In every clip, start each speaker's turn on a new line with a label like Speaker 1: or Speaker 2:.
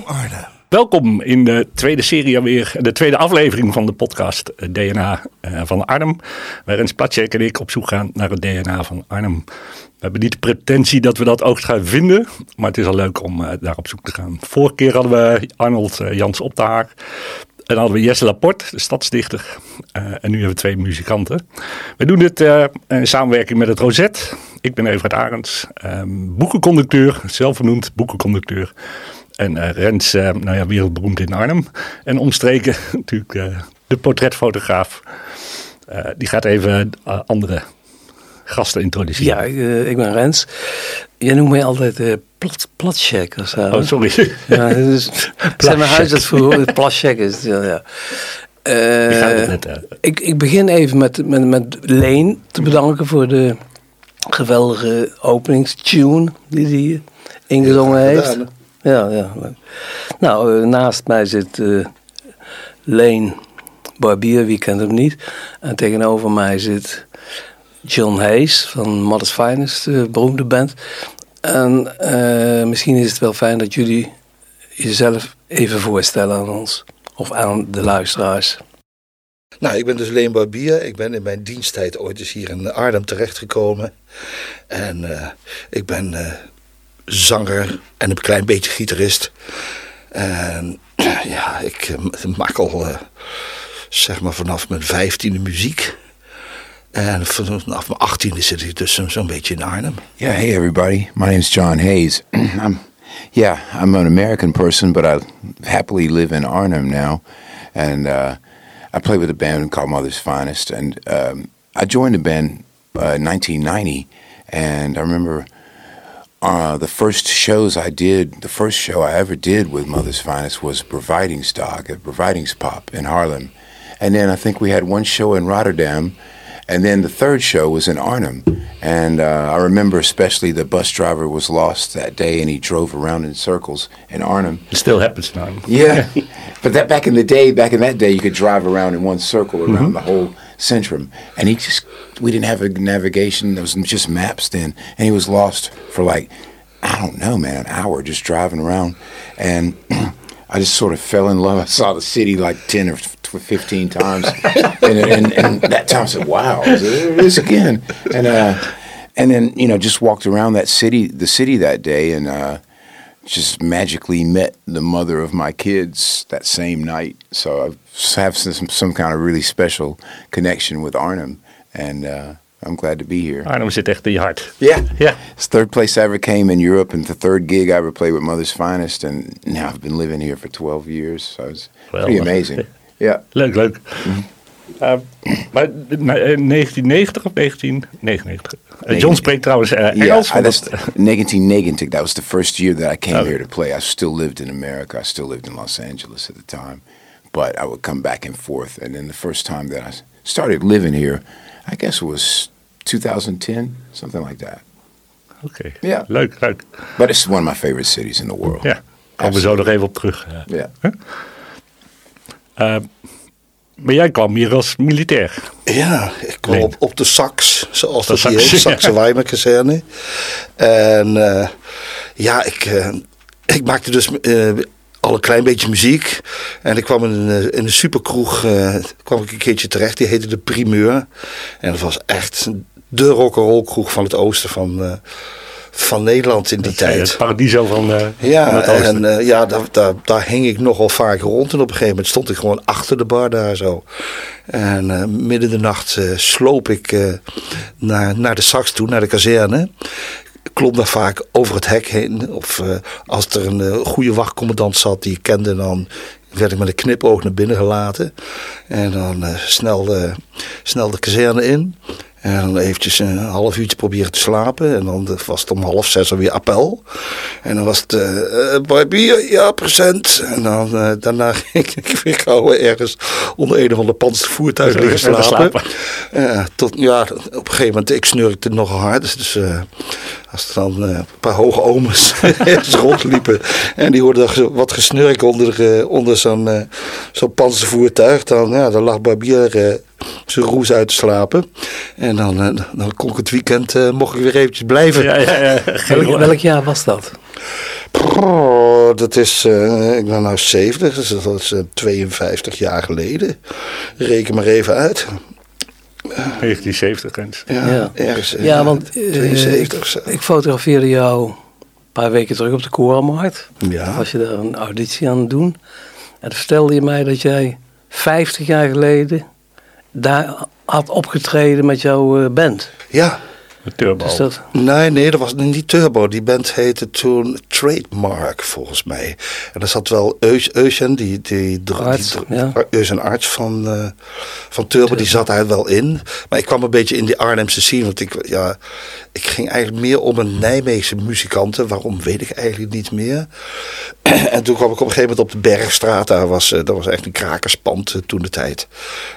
Speaker 1: van.
Speaker 2: Welkom in de tweede serie alweer, de tweede aflevering van de podcast eh, DNA eh, van Arnhem. Waarin Splatschek en ik op zoek gaan naar het DNA van Arnhem. We hebben niet de pretentie dat we dat ook gaan vinden, maar het is al leuk om uh, daar op zoek te gaan. Vorige keer hadden we Arnold Jans op de haar. En dan hadden we Jesse Laporte, de stadsdichter. En nu hebben we twee muzikanten. We doen dit in samenwerking met het Rosette. Ik ben Evert Arends, um, boekenconducteur, zelfvernoemd boekenconducteur. En uh, Rens, uh, nou ja, wereldberoemd in Arnhem. En omstreken natuurlijk uh, de portretfotograaf. die gaat even andere gasten introduceren.
Speaker 3: Ja, ik, ik ben Rens. Jij noemt mij altijd uh, plat, platcheck of zo.
Speaker 2: Oh, sorry.
Speaker 3: Ja, dus, zijn mijn huis dat vroeger platcheck is. Ja, ja. Uh, net, uh, ik, ik begin even met, met, met Leen te bedanken voor de geweldige openingstune die hij ingezongen ja, heeft. Ja, ja. Nou, uh, naast mij zit uh, Leen Barbier, wie kent hem niet. En tegenover mij zit John Hayes van Mother's Finest, de beroemde band. En misschien is het wel fijn dat jullie jezelf even voorstellen aan ons. Of aan de luisteraars.
Speaker 1: Nou, ik ben dus Leen Barbier. Ik ben in mijn diensttijd ooit eens hier in Arnhem terechtgekomen. En ik ben zanger en een klein beetje gitarist. En ja, ik maak al uh, zeg maar vanaf mijn vijftiende muziek. En vanaf mijn achttiende zit ik dus zo'n beetje in Arnhem.
Speaker 4: Yeah, hey everybody. My name is John Hayes. I'm, yeah, I'm an American person, but I happily live in Arnhem now. And uh, I play with a band called Mother's Finest. And um, I joined the band uh, in 1990. And I remember uh, the first shows I did, the first show I ever did with Mother's Finest was Providing Stock at Providings Pop in Harlem. And then I think we had one show in Rotterdam. And then the third show was in Arnhem. And uh, I remember especially the bus driver was lost that day and he drove around in circles in Arnhem.
Speaker 2: It still happens Arnhem.
Speaker 4: Yeah. but that back in the day, back in that day, you could drive around in one circle around mm-hmm. the whole Centrum. And he just, we didn't have a navigation. There was just maps then. And he was lost for like, I don't know, man, an hour just driving around. And I just sort of fell in love. I saw the city like 10 or 15 times. and, and, and, that time I said, wow, there it is again. And, uh, and then, you know, just walked around that city, the city that day and, uh, just magically met the mother of my kids that same night. So I have some, some kind of really special connection with Arnhem, and uh, I'm glad to be here.
Speaker 2: Arnhem zit echt in je hart.
Speaker 4: Yeah, yeah. It's the third place I ever came in Europe, and the third gig I ever played with Mother's Finest, and now I've been living here for 12 years. So it's well, pretty amazing. Yeah.
Speaker 2: Leuk, leuk. Mm-hmm. Uh, maar 1990 of 1999? John spreekt trouwens uh, Engels.
Speaker 4: Yeah, that's 1990. That was the first year that I came oh. here to play. I still lived in America. I still lived in Los Angeles at the time. But I would come back and forth. And then the first time that I started living here, I guess it was 2010, something like that.
Speaker 2: Okay.
Speaker 4: Yeah.
Speaker 2: Leuk, leuk.
Speaker 4: But it's one of my favorite cities in the world.
Speaker 2: Ja, komen we zo nog even op terug.
Speaker 4: Ja.
Speaker 2: Huh? Uh, maar jij kwam hier als militair.
Speaker 1: Ja, ik kwam op, op de Sax, zoals dat hier heet, Saxe Weimer kazerne. En uh, ja, ik, uh, ik maakte dus uh, al een klein beetje muziek. En ik kwam in een, in een superkroeg, kwam ik een keertje terecht, die heette De Primeur. En dat was echt de rock'n'roll kroeg van het oosten van van Nederland in die
Speaker 2: dat,
Speaker 1: tijd.
Speaker 2: Het paradiso van, uh,
Speaker 1: ja,
Speaker 2: van het
Speaker 1: En uh, ja, daar, daar, daar hing ik nogal vaak rond. En op een gegeven moment stond ik gewoon achter de bar daar zo. En uh, midden de nacht sloop ik naar, naar de sax toe, naar de kazerne. Klom daar vaak over het hek heen. Of als er een goede wachtcommandant zat die ik kende, dan werd ik met een knipoog naar binnen gelaten. En dan snel, snel de kazerne in. En dan eventjes een half uurtje proberen te slapen. En dan was het om half zes alweer appel. En dan was het uh, barbier, ja, present. En dan, uh, daarna ging ik weer gauw ergens onder een of ander panzervoertuig liggen slapen. slapen. Uh, tot, ja, op een gegeven moment, ik snurkte nogal hard. Dus uh, als er dan een paar hoge omens ergens rondliepen. En die hoorden wat gesnurk onder, onder zo'n zo'n panzervoertuig. Dan, ja, dan lag barbier zijn roes uit te slapen. En dan, uh, dan kon ik het weekend, uh, mocht ik weer eventjes blijven.
Speaker 3: Ja, ja, ja. Welk, welk, jaar was dat?
Speaker 1: Dat is, uh, ik ben nou 70, dus dat is uh, 52 jaar geleden. Reken maar even uit.
Speaker 2: 1970 eens.
Speaker 1: Ja, ja. Ergens,
Speaker 3: uh, ja want ik, ik, fotografeerde jou een paar weken terug op de Korenmarkt.
Speaker 1: Ja.
Speaker 3: Was je daar een auditie aan het doen. En dan vertelde je mij dat jij 50 jaar geleden daar had opgetreden met jouw band.
Speaker 1: Ja.
Speaker 2: Turbo.
Speaker 3: Is dat...
Speaker 1: Nee, nee, dat was niet Turbo. Die band heette toen Trademark, volgens mij. En er zat wel Eugen, die, die,
Speaker 3: arts,
Speaker 1: die,
Speaker 3: ja.
Speaker 1: Eugen Arts van, uh, van Turbo, die zat daar wel in. Maar ik kwam een beetje in die Arnhemse scene, want ik, ja, ik ging eigenlijk meer om een Nijmeegse muzikanten. Waarom, weet ik eigenlijk niet meer. en toen kwam ik op een gegeven moment op de Bergstraat. Daar was, uh, dat was echt een krakerspand uh, toen de tijd.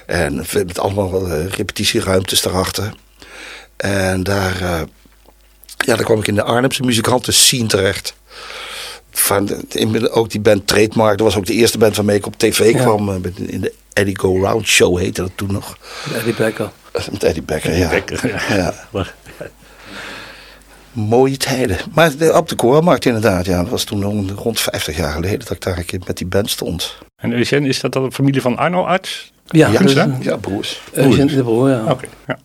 Speaker 1: En met allemaal repetitieruimtes erachter. En daar, uh, ja, daar kwam ik in de Arnhemse muzikanten scene terecht. Van, in, ook die band Trademark, dat was ook de eerste band waarmee ik op tv ja. kwam. Uh, in de Eddie Go Round Show heette dat toen nog.
Speaker 3: Eddie Becker.
Speaker 1: Met Eddie Becker,
Speaker 2: Eddie
Speaker 1: ja.
Speaker 2: Becker, ja.
Speaker 1: ja. Mooie tijden. Maar de, op de Koormarkt inderdaad, ja. Dat was toen rond 50 jaar geleden dat ik daar een keer met die band stond.
Speaker 2: En Eugène, is dat dan een familie van Arno Arts?
Speaker 3: Ja,
Speaker 1: ja,
Speaker 3: dus,
Speaker 1: ja broers.
Speaker 3: Eugène de broer, ja.
Speaker 2: Oké, okay, ja.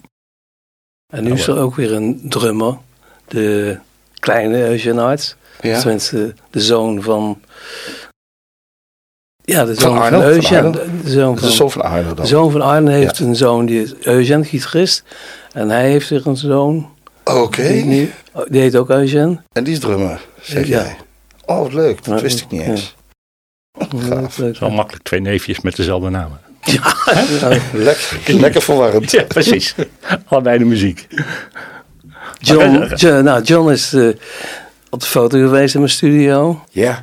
Speaker 3: En nu is er ook weer een drummer, de kleine Eugene Arts.
Speaker 1: Ja.
Speaker 3: Tenminste, de zoon van... Ja, de zoon van,
Speaker 1: Arno, van.
Speaker 3: De zoon
Speaker 1: de
Speaker 3: van,
Speaker 1: zoon van Arno
Speaker 3: de
Speaker 1: dan.
Speaker 3: zoon van heeft een zoon, die is Eugene, gitarist. En hij heeft weer een zoon,
Speaker 1: Oké.
Speaker 3: die, die, die heet ook Eugene.
Speaker 1: En die is drummer, zeg
Speaker 3: Ja.
Speaker 1: jij. Oh, wat leuk. Dat wist ik niet
Speaker 3: ja.
Speaker 1: eens. Gaaf.
Speaker 3: Leuk,
Speaker 2: Zo makkelijk twee neefjes met dezelfde namen.
Speaker 3: Ja,
Speaker 1: Lekker, lekker verwarrend.
Speaker 2: Ja, precies. Allebei de muziek.
Speaker 3: John, John, nou, John is eh, op de foto geweest in mijn studio.
Speaker 4: Yeah,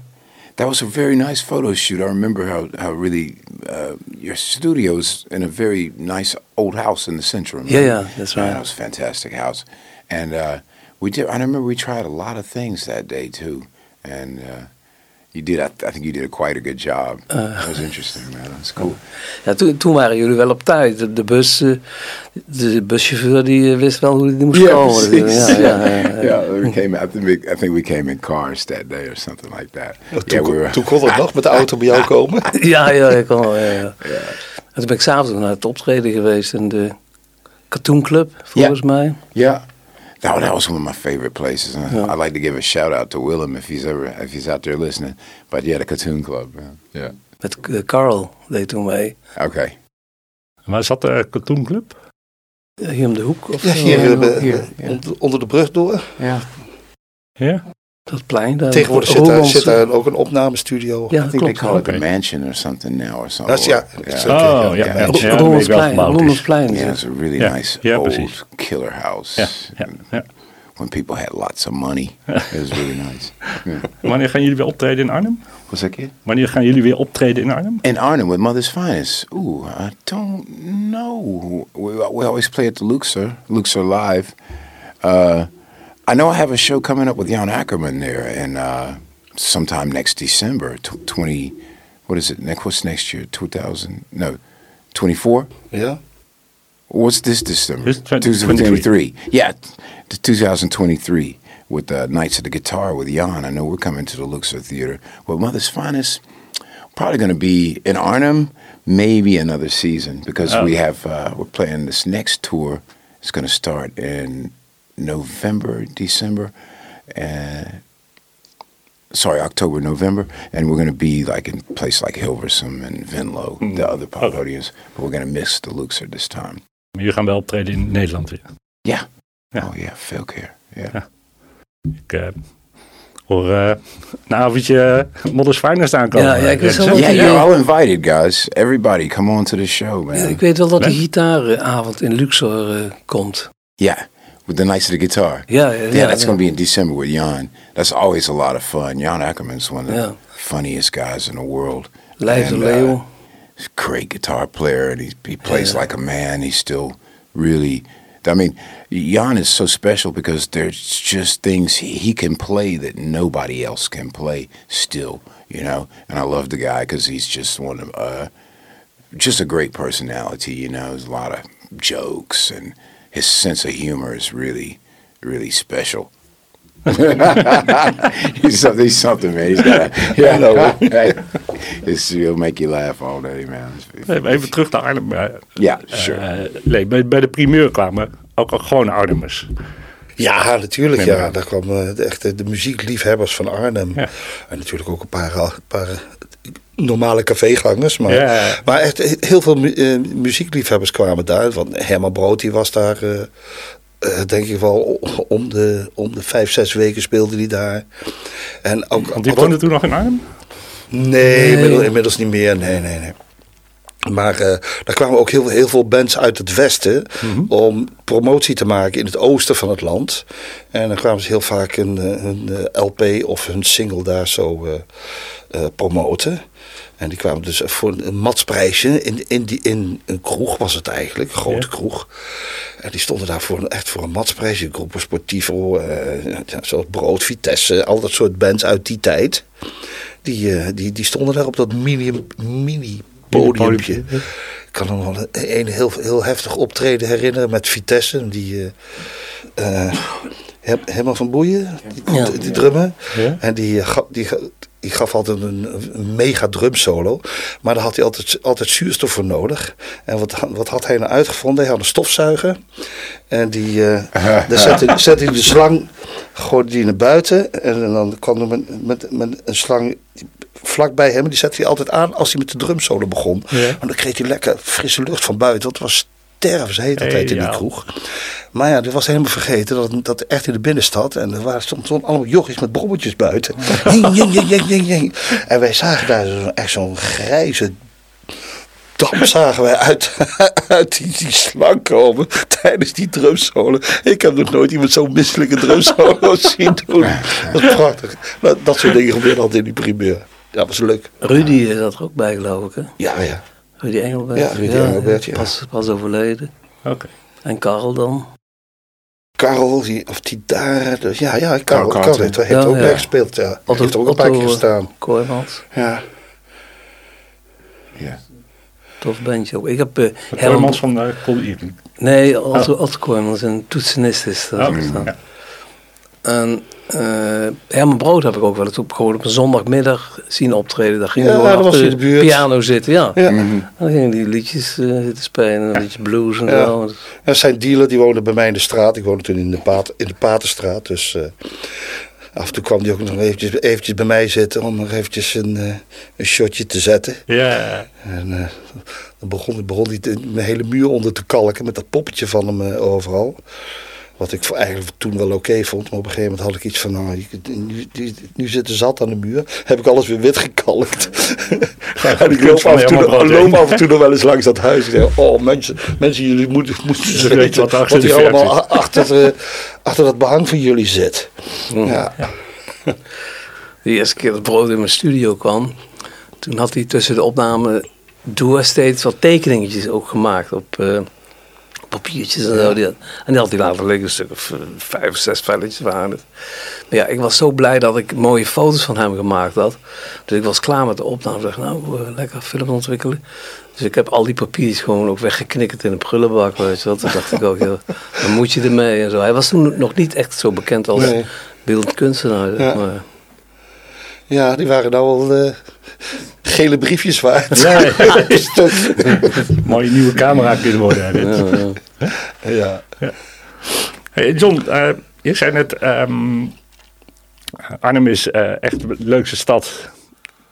Speaker 4: that was a very nice photo shoot. I remember how, how really uh, your studio's in a very nice old house in the centrum.
Speaker 3: Yeah, yeah, that's right.
Speaker 4: that was a fantastic house. And uh, we did. I remember we tried a lot of things that day too. And uh, you did. I, think you did a quite a good job. that was interesting, man. That's cool.
Speaker 3: Ja, toen, toen waren jullie wel op tijd. De, de, bus, eh, de buschauffeur die eh, wist wel hoe die moest komen.
Speaker 4: precies.
Speaker 3: Ja, ja, ja, ja.
Speaker 4: Yeah, we came. I think we, I think we came in cars that day or something like that.
Speaker 1: Toen,
Speaker 4: yeah, we were.
Speaker 1: toen kon het nog met de auto bij jou komen.
Speaker 3: Ja, ja, ik kon wel, ja, ja.
Speaker 4: Yeah.
Speaker 3: En toen ben ik s'avonds naar het optreden geweest in de Cartoon Club, volgens mij.
Speaker 4: Yeah. No, that was one of my favorite places. And
Speaker 3: Yeah.
Speaker 4: I'd like to give a shout out to Willem if he's ever if he's out there listening. But yeah, the Cartoon Club. man. Yeah.
Speaker 3: Met eh, Carl deed toen mee.
Speaker 4: Okay.
Speaker 2: Waar zat de Cartoon Club?
Speaker 3: Eh, Hier om de hoek of
Speaker 1: Ja,
Speaker 3: zo.
Speaker 1: hier,
Speaker 4: Ja,
Speaker 1: eh,
Speaker 4: hier, ja.
Speaker 1: onder- onder de brug door.
Speaker 4: Yeah.
Speaker 2: Ja?
Speaker 3: Dat plein. Daar,
Speaker 1: Tegenwoordig zit daar, zit daar ook een opnamestudio.
Speaker 3: Ja,
Speaker 4: I think they call it
Speaker 2: Okay.
Speaker 4: mansion or something now or something.
Speaker 1: That's- yeah, okay.
Speaker 2: Oh, ja. Ja, ja.
Speaker 3: Roelmansplein.
Speaker 4: Yeah, it's a really
Speaker 2: Yeah.
Speaker 4: nice
Speaker 2: Yeah,
Speaker 4: old
Speaker 2: precies.
Speaker 4: killer house.
Speaker 2: Ja, ja, ja.
Speaker 4: When people had lots of money, it was really nice. Yeah.
Speaker 2: Wanneer gaan jullie weer optreden in Arnhem?
Speaker 4: What's that kid?
Speaker 2: Wanneer gaan jullie weer optreden in Arnhem?
Speaker 4: In Arnhem with Mother's Finest. Ooh, I don't know. We, we always play at the Luxor, Luxor Live. Uh, I know I have a show coming up with Jan Ackerman there, and uh, sometime next December, tw- twenty. What is it? Next, what's next year? Two thousand? No, twenty four.
Speaker 1: Ja.
Speaker 4: What's this December?
Speaker 2: This twen-
Speaker 4: 2023. Yeah, t- 2023 with uh, Nights of the Guitar with Jan. I know we're coming to the Luxor Theater. Well, Mother's Finest, probably going to be in Arnhem, maybe another season because
Speaker 2: Oh.
Speaker 4: we have uh, we're playing this next tour. It's going to start in November, December, and sorry, October, November, and we're going to be like in place like Hilversum and Venlo, the other
Speaker 2: Okay.
Speaker 4: podiums, but we're going to miss the Luxor this time.
Speaker 2: Maar jullie gaan wel optreden in Nederland weer.
Speaker 4: Yeah.
Speaker 2: Yeah.
Speaker 4: Oh yeah, veel keer. Yeah.
Speaker 2: Ik eh, hoor eh, een avondje Modders Finest aankomen.
Speaker 3: Ja, ja, ik wel dat-
Speaker 4: Yeah, you're all invited, guys. Everybody, come on to the show, man.
Speaker 3: Ja, ik weet wel dat de
Speaker 2: Nee?
Speaker 3: gitaaravond in Luxor eh, komt.
Speaker 4: Yeah, with the Knights of the Guitar.
Speaker 3: Yeah, ja,
Speaker 4: Yeah, that's
Speaker 3: ja.
Speaker 4: going to be in December with Jan. That's always a lot of fun. Jan Ackerman's one of
Speaker 3: Yeah.
Speaker 4: the funniest guys in the world. And, uh, he's a great guitar player, and he, he plays
Speaker 3: Yeah.
Speaker 4: like a man. He's still really. I mean, Jan is so special because there's just things he, he can play that nobody else can play still, you know. And I love the guy because he's just one of, uh, just a great personality, you know. There's a lot of jokes, and his sense of humor is really, really special. he's, something, he's something, man. He's got a, yeah, it's, he'll make you laugh all day, man.
Speaker 2: Even terug naar Arnhem.
Speaker 4: Ja, sure.
Speaker 2: Uh, nee, bij, bij de primeur kwamen ook gewoon Arnhemmers.
Speaker 1: Ja, natuurlijk. Ja. Daar kwamen de, echte de muziekliefhebbers van Arnhem. Ja. En natuurlijk ook een paar, een paar normale cafégangers. Maar, ja. maar echt heel veel mu muziekliefhebbers kwamen daar. Want Herman Brood die was daar uh, uh, denk ik wel om de, om de vijf, zes weken speelde hij daar. En ook,
Speaker 2: Want die woonde toen nog in Arnhem?
Speaker 1: Nee, nee. Inmiddels, inmiddels, niet meer. Nee, nee, nee. Maar uh, daar kwamen ook heel, heel veel bands uit het westen mm -hmm. om promotie te maken in het oosten van het land. En dan kwamen ze heel vaak een, een LP of hun single daar zo uh, uh, promoten. En die kwamen dus voor een matsprijsje in, in, die, in een kroeg was het eigenlijk, een grote ja. kroeg. En die stonden daar voor, echt voor een matsprijsje. Groepen Sportivo, zoals Brood, Vitesse, al dat soort bands uit die tijd. Die, die, die stonden daar op dat mini, mini podiumpje. Ik kan me nog een, heel, heel heftig optreden herinneren met Vitesse. Die... Uh, helemaal van Boeien, die, ja. die, die drummen. Ja. En die, die, die gaf altijd een, een mega drum solo. Maar daar had hij altijd, altijd zuurstof voor nodig. En wat, wat had hij nou uitgevonden? Hij had een stofzuiger. En die, uh, daar zette, zette hij de slang, gooide die naar buiten. En dan kwam er met, met, met een slang vlakbij hem. Die zette hij altijd aan als hij met de drumsolo begon. Ja. Maar dan kreeg hij lekker frisse lucht van buiten. Want het was stervensheet altijd hey, in die kroeg. Maar ja, dit was helemaal vergeten dat, dat echt in de binnenstad. En er waren stond, stond allemaal jochies met brommetjes buiten. en wij zagen daar zo, echt zo'n grijze dam zagen wij uit, uit die, die slang komen tijdens die drumsolo. Ik heb nog nooit iemand zo'n misselijke drumsolo zien doen. Dat is prachtig. Dat, dat soort dingen gebeuren altijd in die primeur. Dat was leuk.
Speaker 3: Rudy zat er ook bij, geloof ik. Hè?
Speaker 1: Ja, ja.
Speaker 3: Rudy Engelbert.
Speaker 1: Ja, Rudy Engelbert, ja.
Speaker 3: Pas, pas overleden.
Speaker 2: Oké. Okay.
Speaker 3: En Karel dan?
Speaker 1: Karel, die, of die daar, dus ja, ja, Karel, Karel, Karel heeft, heeft ja, ook ja. gespeeld, ja. Otto, heeft ook een paar keer gestaan.
Speaker 3: Kooijmans.
Speaker 1: Ja.
Speaker 4: Ja.
Speaker 3: Tof bandje ook. Ik heb... Uh,
Speaker 2: van de Cool
Speaker 3: Nee, Otto, oh. Otto Kooijmans, een toetsenist is dat.
Speaker 2: Oh, ja.
Speaker 3: En Herman Brood heb ik ook wel eens op, gewoon op een zondagmiddag zien optreden. Daar ging
Speaker 1: ja,
Speaker 3: hij
Speaker 1: de buurt.
Speaker 3: piano zitten, ja.
Speaker 1: ja.
Speaker 3: Mm -hmm. Dan gingen die liedjes uh, zitten spelen, een liedje blues en
Speaker 1: ja.
Speaker 3: zo.
Speaker 1: En zijn dealer die woonde bij mij in de straat. Ik woonde toen in de, Paat, in de Paterstraat. Dus uh, af en toe kwam hij ook nog eventjes, eventjes bij mij zitten om nog eventjes een, uh, een shotje te zetten.
Speaker 2: Ja.
Speaker 1: En dan begon, begon hij de, mijn hele muur onder te kalken met dat poppetje van hem overal. Wat ik eigenlijk toen wel oké okay vond. Maar op een gegeven moment had ik iets van, nou, nu, nu, nu zit er zat aan de muur. Heb ik alles weer wit gekalkt. Ja, en ik loop af, en toe, loop af en toe nog wel eens langs dat huis. Ik zeg, oh mensen, mensen jullie moeten, moeten weten wat, wat hier allemaal achter, uh, achter dat behang van jullie zit.
Speaker 3: Mm. Ja. ja. De eerste keer dat Brood in mijn studio kwam. Toen had hij tussen de opname door steeds wat tekeningetjes ook gemaakt op... Uh, papiertjes en zo. Die had, en die had hij laten liggen, een stuk of vijf of zes velletjes waren het. Maar ja, ik was zo blij dat ik mooie foto's van hem gemaakt had. Dus ik was klaar met de opname. Ik dacht, nou, uh, lekker film ontwikkelen. Dus ik heb al die papiertjes gewoon ook weggeknikkerd in een prullenbak, weet je wat. Toen dacht ik ook, ja, dan moet je ermee en zo. Hij was toen nog niet echt zo bekend als nee. beeldend kunstenaar.
Speaker 1: Ja.
Speaker 3: Maar,
Speaker 1: ja, die waren nou al uh, gele briefjes waard.
Speaker 2: Ja, Mooie nieuwe camera kunnen worden. Dit.
Speaker 1: Ja, ja.
Speaker 2: ja. Hey John, uh, je zei net, um, Arnhem is uh, echt de leukste stad.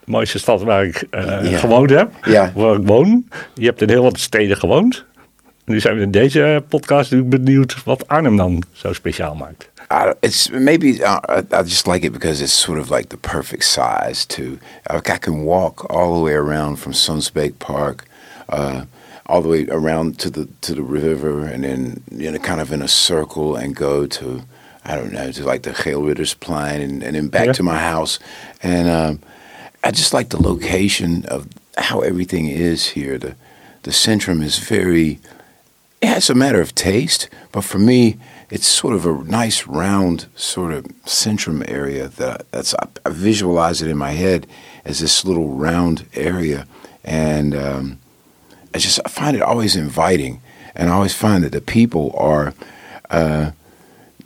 Speaker 2: De mooiste stad waar ik ja. gewoond heb.
Speaker 4: Ja.
Speaker 2: Waar ik woon. Je hebt in heel wat steden gewoond. Nu zijn we in deze podcast benieuwd wat Arnhem dan zo speciaal maakt.
Speaker 4: It's maybe uh, I just like it because it's sort of like the perfect size too. Like I can walk all the way around from Sunsbeek Park, uh, all the way around to the to the river, and then you know, kind of in a circle, and go to I don't know, to like the Geelriddersplein, and, and then back yeah. to my house. And um, I just like the location of how everything is here. The the centrum is very. Yeah, it's a matter of taste, but for me, it's sort of a nice round sort of centrum area that that's I, I visualize it in my head as this little round area, and um, I just I find it always inviting, and I always find that the people are. Uh,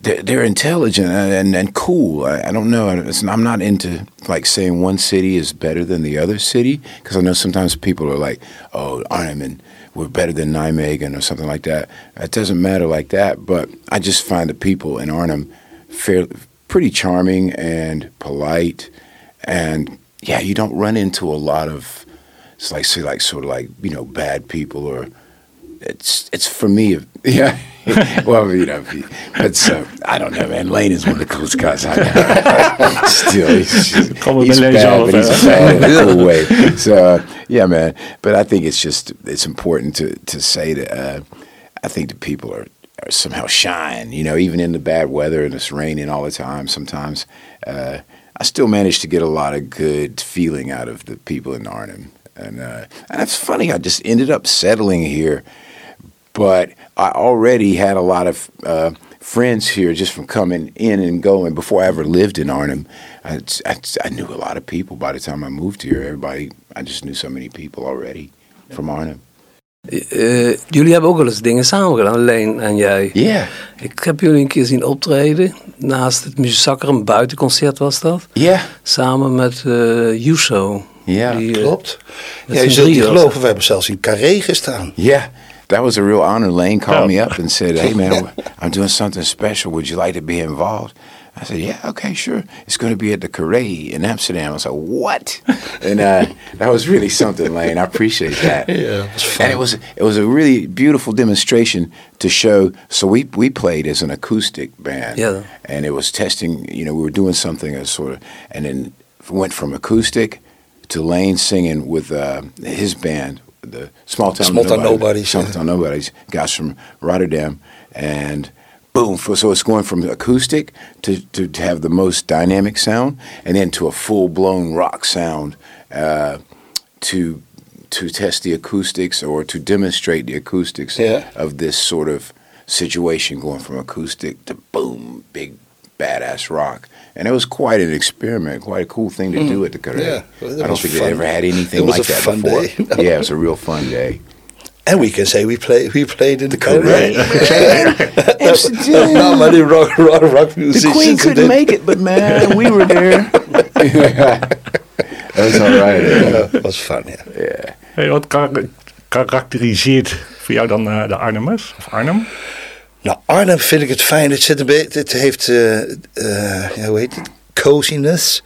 Speaker 4: they're, they're intelligent and, and, and cool. I, I, don't know. I'm not into like saying one city is better than the other city because I know sometimes people are like, oh, Arnhem we're better than Nijmegen or something like that. It doesn't matter like that. But I just find the people in Arnhem fairly, pretty charming and polite. And yeah, you don't run into a lot of, it's like, say, like sort of like, you know, bad people or it's, it's for me, yeah. well, you know, it's uh, I don't know, man. Lane is one of the coolest guys I know. Still, he's, he's, he's bad, but he's bad in a cool way. So, uh, yeah, man. But I think it's just it's important to to say that uh, I think the people are, are somehow shine. You know, even in the bad weather and it's raining all the time. Sometimes uh, I still manage to get a lot of good feeling out of the people in Arnhem. And, uh, and it's funny, I just ended up settling here but I already had a lot of uh, friends here just from coming in and going. Before I ever lived in Arnhem, I, I, I, knew a lot of people. By the time I moved here, everybody, I just knew so many people already from Arnhem.
Speaker 3: Uh, jullie hebben ook wel eens dingen samen gedaan, Leen en jij.
Speaker 4: Ja. Yeah.
Speaker 3: Ik heb jullie een keer zien optreden. Naast het Muziekzakker, een buitenconcert was dat.
Speaker 4: Ja. Yeah.
Speaker 3: Samen met uh, Yuso.
Speaker 4: Ja,
Speaker 1: die, klopt. Ja, je zult niet geloven, we hebben zelfs in Carré gestaan.
Speaker 4: Ja that was a real honor. Lane called me up and said, "Hey man, I'm doing something special. Would you like to be involved?" I said, "Yeah, okay, sure. It's going to be at the Carré in Amsterdam." I was like, "What?" and uh, that was really something, Lane. I appreciate that.
Speaker 1: Yeah,
Speaker 4: it and it was it was a really beautiful demonstration to show. So we we played as an acoustic band,
Speaker 3: yeah,
Speaker 4: and it was testing. You know, we were doing something as sort of, and then went from acoustic to Lane singing with uh, his band the small town,
Speaker 1: small town nobodies,
Speaker 4: small town nobodies, guys from Rotterdam, and boom. So it's going from acoustic to, to, to have the most dynamic sound, and then to a full blown rock sound uh, to to test the acoustics or to demonstrate the acoustics
Speaker 1: yeah.
Speaker 4: of this sort of situation, going from acoustic to boom, big badass rock. And it was quite an experiment, quite a cool thing to mm. do at the Carré.
Speaker 1: Yeah,
Speaker 4: I don't think they ever had anything like that before. yeah, it was a real fun day.
Speaker 1: And we can say we played we played in the,
Speaker 4: the Carré.
Speaker 1: Amsterdam. Not many rock, rock, rock musicians.
Speaker 4: The Queen couldn't make it, but man, we were there. that was all right.
Speaker 1: Yeah. that was fun, yeah.
Speaker 4: yeah.
Speaker 2: Hey, wat karakteriseert voor jou dan uh, de Arnhemmers? Of Arnhem?
Speaker 1: Nou, Arnhem vind ik het fijn. Het, zit een beetje, het heeft, uh, ja, hoe heet het? Coziness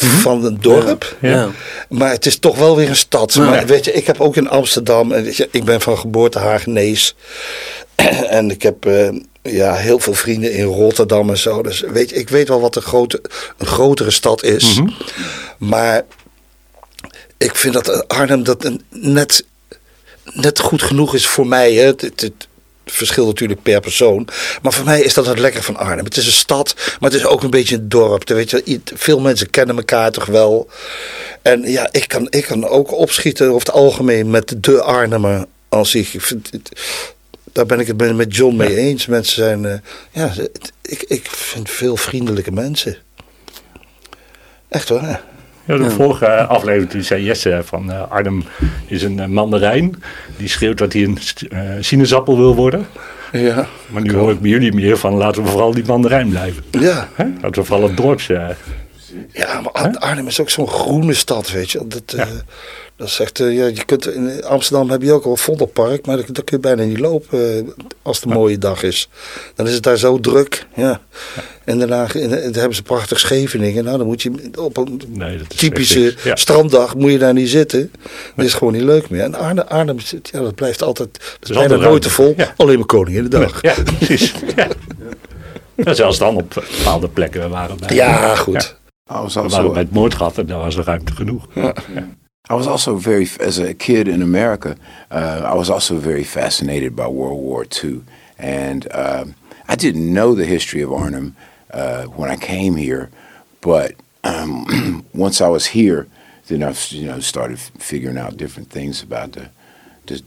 Speaker 1: mhm. van een dorp.
Speaker 3: Ja.
Speaker 1: Maar het is toch wel weer een stad. Maar weet je, ik heb ook in Amsterdam, en weet je, ik ben van geboorte Hagenees. en ik heb uh, ja, heel veel vrienden in Rotterdam en zo. Dus weet je, ik weet wel wat een, grote, een grotere stad is. Mm -hmm. Maar ik vind dat Arnhem dat net, net goed genoeg is voor mij. Hè. Het, het, verschilt natuurlijk per persoon. Maar voor mij is dat het lekker van Arnhem. Het is een stad, maar het is ook een beetje een dorp. Weet je, veel mensen kennen elkaar toch wel. En ja, ik kan, ik kan ook opschieten over het algemeen met de Arnhemmer als ik. daar ben ik het met John mee eens. Mensen zijn, uh, ja, ik, ik vind veel vriendelijke mensen. Echt hoor.
Speaker 2: Ja, de vorige aflevering toen zei Jesse van uh, Arnhem is een uh, mandarijn. Die schreeuwt dat hij een uh, sinaasappel wil worden.
Speaker 1: Ja.
Speaker 2: Maar nu hoor ik bij jullie meer van laten we vooral die mandarijn blijven.
Speaker 1: Ja.
Speaker 2: Hè? Laten we vooral het dorp...
Speaker 1: ja, maar Arnhem is ook zo'n groene stad, weet je. Dat, ja. Dat zegt, uh, ja, je kunt, in Amsterdam heb je ook al een Vondelpark, maar daar, kun je bijna niet lopen uh, als het een mooie dag is. Dan is het daar zo druk. Ja. En daarna in, hebben ze prachtig Scheveningen. Nou, dan moet je op een nee, typische stranddag moet je daar niet zitten. Dat is gewoon niet leuk meer. En Arnhem, Arnhem ja, dat blijft altijd, dat is bijna nooit te vol. Alleen maar koning in de dag.
Speaker 2: Ja, precies. ja. ja. zelfs dan op bepaalde plekken waren bij.
Speaker 1: Ja, goed.
Speaker 2: Oh, we waren bij het moordgat en daar was er ruimte genoeg. Ja.
Speaker 4: I was also very, as a kid in America, uh, I was also very fascinated by World War II. And um, I didn't know the history of Arnhem uh, when I came here, but um, once I was here, then I you know started figuring out different things about the, the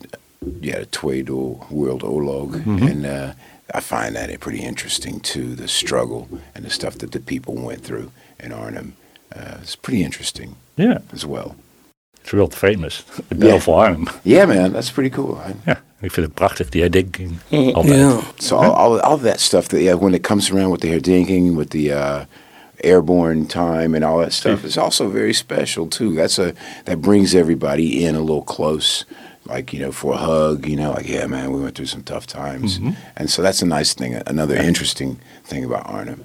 Speaker 4: yeah the Tweede World Olog. mm-hmm. and uh, I find that pretty interesting too. The struggle and the stuff that the people went through in Arnhem. Uh, it's pretty interesting,
Speaker 2: yeah,
Speaker 4: as well.
Speaker 2: It's world famous. The Bell yeah. Arnhem.
Speaker 4: Yeah, man, that's pretty cool. I,
Speaker 2: yeah. Ik vind het prachtig, die herdenking. Altijd. Yeah.
Speaker 4: So all, all, all that stuff, that, yeah, when it comes around with the herdenking, with the uh, airborne time and all that stuff, is also very special too. That's a that brings everybody in a little close. Like you know, for a hug, you know, like yeah, man, we went through some tough times, mm-hmm. and so that's a nice thing. Another interesting thing about Arnhem.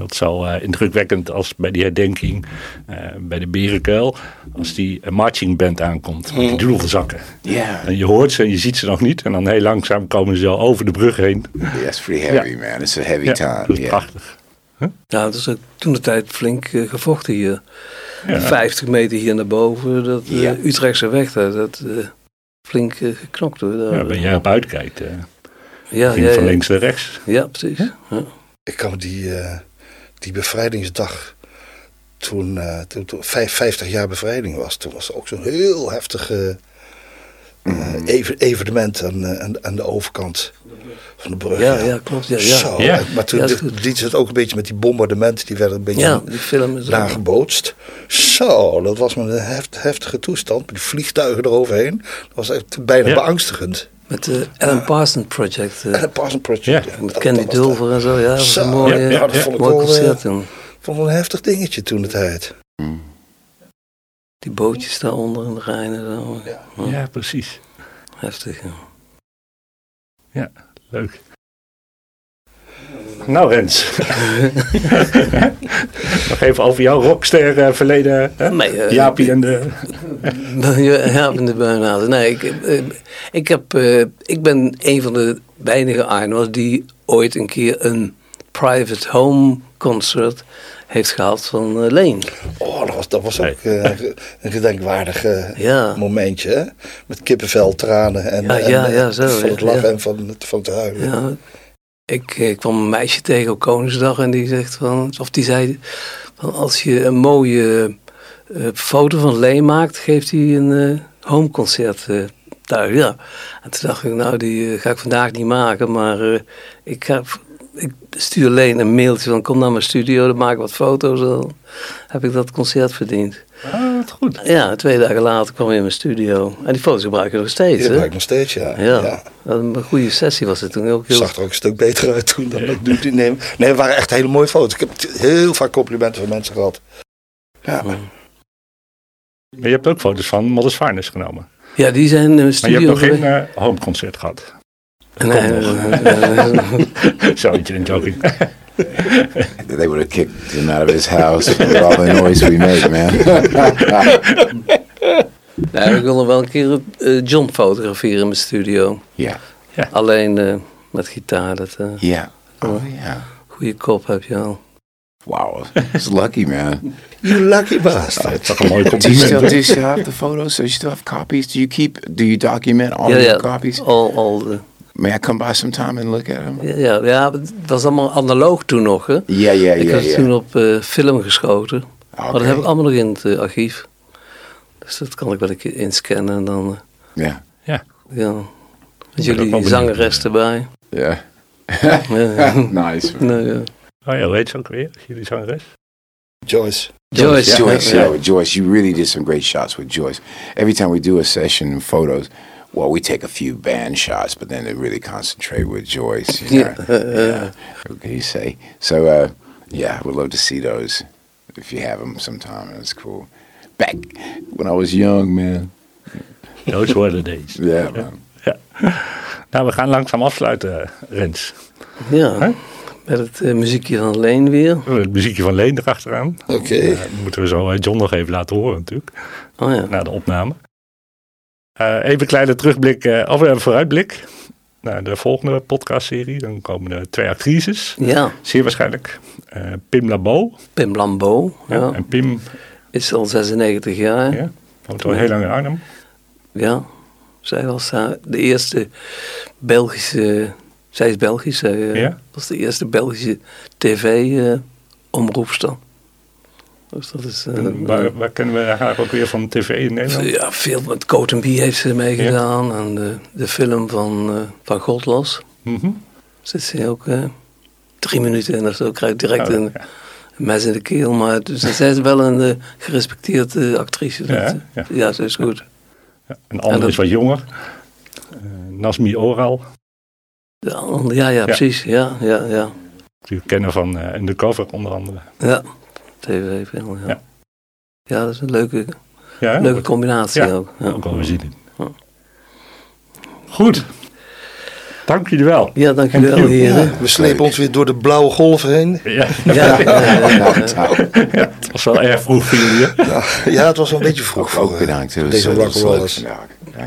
Speaker 4: Yeah.
Speaker 2: Dat is zo uh, indrukwekkend als bij die herdenking uh, bij de Berenkuil. Als die marching band aankomt met die droegelzakken.
Speaker 4: Yeah.
Speaker 2: En je hoort ze en je ziet ze nog niet. En dan heel langzaam komen ze al over de brug heen.
Speaker 4: Yeah, it's pretty heavy ja. man. It's a heavy ja, time.
Speaker 2: Dat is prachtig.
Speaker 3: Huh? Ja, dat is ook toen de tijd flink uh, gevochten hier. Ja. 50 meter hier naar boven. Dat uh, Utrechtse weg, daar, dat uh, flink geknokt hoor. Daar,
Speaker 2: ja, ben jij op uitkijkt. ja, ja, van links naar rechts.
Speaker 3: Ja, precies. Ja.
Speaker 1: Ik kan die die bevrijdingsdag, toen, uh, toen, toen 50 jaar bevrijding was, toen was er ook zo'n heel heftige uh, evenement aan, uh, aan, aan, de overkant van de brug.
Speaker 3: Ja, ja. ja klopt. Ja, ja.
Speaker 1: Zo, ja. Maar toen ja, liet ze het ook een beetje met die bombardementen, die werden een beetje ja, die film is nagebootst. Zo, dat was een heft, heftige toestand, met die vliegtuigen eroverheen. Dat was echt bijna beangstigend.
Speaker 3: Met de Alan Parsons Project.
Speaker 1: Uh, Alan Parsons Project,
Speaker 3: ja. Met Candy Dulver en zo, ja. Dat was een mooi, ja, ja, dat vond ik
Speaker 1: wel, concert toen. vond een heftig dingetje toen de tijd.
Speaker 3: Die bootjes daaronder in de Rijn
Speaker 2: Ja. ja, precies.
Speaker 3: Heftig, ja.
Speaker 2: Ja, leuk. Nou Rens, nog even over jouw rockster uh, verleden. Hè? Nee, uh, Jaapie en de...
Speaker 3: Jaap en de. Nee, ik, uh, ik, heb, ik ben een van de weinige Arno's die ooit een keer een private home concert heeft gehad van Leen.
Speaker 1: Oh, dat was, dat was ook een gedenkwaardig ja. momentje. Hè? Met kippenvel, tranen en,
Speaker 3: ja, ja, ja, zo,
Speaker 1: van het lachen en van, van het huilen.
Speaker 3: Ik, ik kwam een meisje tegen op Koningsdag en die zegt van, of die zei van als je een mooie uh, foto van Leen maakt, geeft hij een uh, homeconcert uh, thuis. Ja. En toen dacht ik, nou die ga ik vandaag niet maken, maar ik ga ik stuur alleen een mailtje van kom naar mijn studio, dan maak ik wat foto's. Dan heb ik dat concert verdiend.
Speaker 2: Ah, wat goed.
Speaker 3: Ja, twee dagen later kwam ik in mijn studio. En die foto's gebruik ik nog steeds. Die
Speaker 1: gebruik ik nog steeds, ja.
Speaker 3: Ja, ja. een goede sessie was het toen. Ook
Speaker 1: heel... zag er ook een stuk beter uit toen dan ik nu neem. Nee, het waren echt hele mooie foto's. Ik heb heel vaak complimenten van mensen gehad. Ja. Maar
Speaker 2: je hebt ook foto's van Modest Finest genomen.
Speaker 3: Ja, die zijn in mijn studio.
Speaker 2: Maar je hebt nog geen uh, homeconcert gehad. Nee. Zoietje in joking.
Speaker 4: They would have kicked him out of his house with all the noise we made, man.
Speaker 3: nou, ik wil nog wel een keer uh, John fotograferen in mijn studio.
Speaker 4: Ja.
Speaker 3: ja. Alleen uh, met gitaar. Dat, uh,
Speaker 4: ja. Oh, ja.
Speaker 3: Goede kop heb je al.
Speaker 4: Wow, it's lucky, man.
Speaker 1: You lucky bastard.
Speaker 2: That's toch een mooi
Speaker 4: compliment. Do you, still, do you still have the photos? So you still have copies? Do you keep, do you document all
Speaker 3: yeah,
Speaker 4: the
Speaker 3: yeah.
Speaker 4: copies?
Speaker 3: All, all the
Speaker 4: May I come by sometime and look at them?
Speaker 3: Ja, ja, het was allemaal analoog toen nog. Hè?
Speaker 4: Ja, ja, ja.
Speaker 3: Ik
Speaker 4: had
Speaker 3: toen op uh, film geschoten. Okay. Maar dat heb ik allemaal nog in het uh, archief. Dus dat kan ik wel een keer inscannen en dan...
Speaker 4: Uh, ja.
Speaker 2: Ja.
Speaker 3: Ja. Met jullie zangeres erbij.
Speaker 4: Ja. ja. nice.
Speaker 3: Ja.
Speaker 2: Oh ja, heet ze ook weer? Jullie zangeres?
Speaker 1: Joyce.
Speaker 3: Joyce.
Speaker 4: Joyce, yeah. yeah. Joyce. You really did some great shots with Joyce. Every time we do a session photos... well, we take a few band shots, but then they really concentrate with Joyce. You know? yeah. What can you say? So, uh, yeah, would love to see those if you have them sometime. That's cool. Back when I was young, man.
Speaker 2: Those were the days.
Speaker 4: Yeah, man.
Speaker 2: Ja. Nou, we gaan langzaam afsluiten, Rens.
Speaker 3: Ja. Huh? Met het uh, muziekje van Leen weer.
Speaker 2: Het muziekje van Leen erachteraan.
Speaker 1: Oké. Okay.
Speaker 2: Uh, moeten we zo John nog even laten horen natuurlijk.
Speaker 3: Oh ja.
Speaker 2: Na de opname. Uh, even een kleine terugblik, uh, of een vooruitblik naar de volgende podcastserie. Dan komen er twee actrices.
Speaker 3: Ja.
Speaker 2: Zeer waarschijnlijk. Uh, Pim Lambeau.
Speaker 3: Pim Lambeau, ja. ja.
Speaker 2: En Pim...
Speaker 3: Is al 96 jaar.
Speaker 2: Ja, woont al heel lang in Arnhem.
Speaker 3: Ja, zij was de eerste Belgische... Zij is Belgisch. Zij ja? was de eerste Belgische tv-omroepster. Dus dat is, uh,
Speaker 2: waar, waar, kennen we haar ook weer van tv in Nederland?
Speaker 3: Ja, veel met Cotenby heeft ze meegedaan. Ja. En de, de film van, uh, van Godlos.
Speaker 2: Mm -hmm.
Speaker 3: Zit ze ook uh, drie minuten in of zo. Krijgt direct oh, een, ja. een, mes in de keel. Maar dus, zij is wel een gerespecteerde actrice.
Speaker 2: Ja,
Speaker 3: ja. ja, ze is goed.
Speaker 2: Ja, een ander is wat jonger. Nasmi Oral.
Speaker 3: Ja, ja, ja, precies. Ja, ja, ja.
Speaker 2: Die kennen van Undercover onder andere.
Speaker 3: Ja, tv-film, ja. ja. ja. dat is een leuke, ja, leuke combinatie ook.
Speaker 2: Ja. Ook wel weer zien. Goed. Dank jullie wel.
Speaker 3: Ja, dank jullie wel, heren.
Speaker 1: we slepen ons weer door de blauwe golven heen. Ja,
Speaker 2: ja, het was wel erg vroeg voor jullie.
Speaker 1: Ja, het was een beetje vroeg.
Speaker 4: Ook, ook bedankt.
Speaker 1: Deze rock'n'rollers.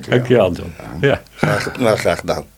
Speaker 2: Dank je wel, John. Ja.
Speaker 1: Graag, nou, graag gedaan.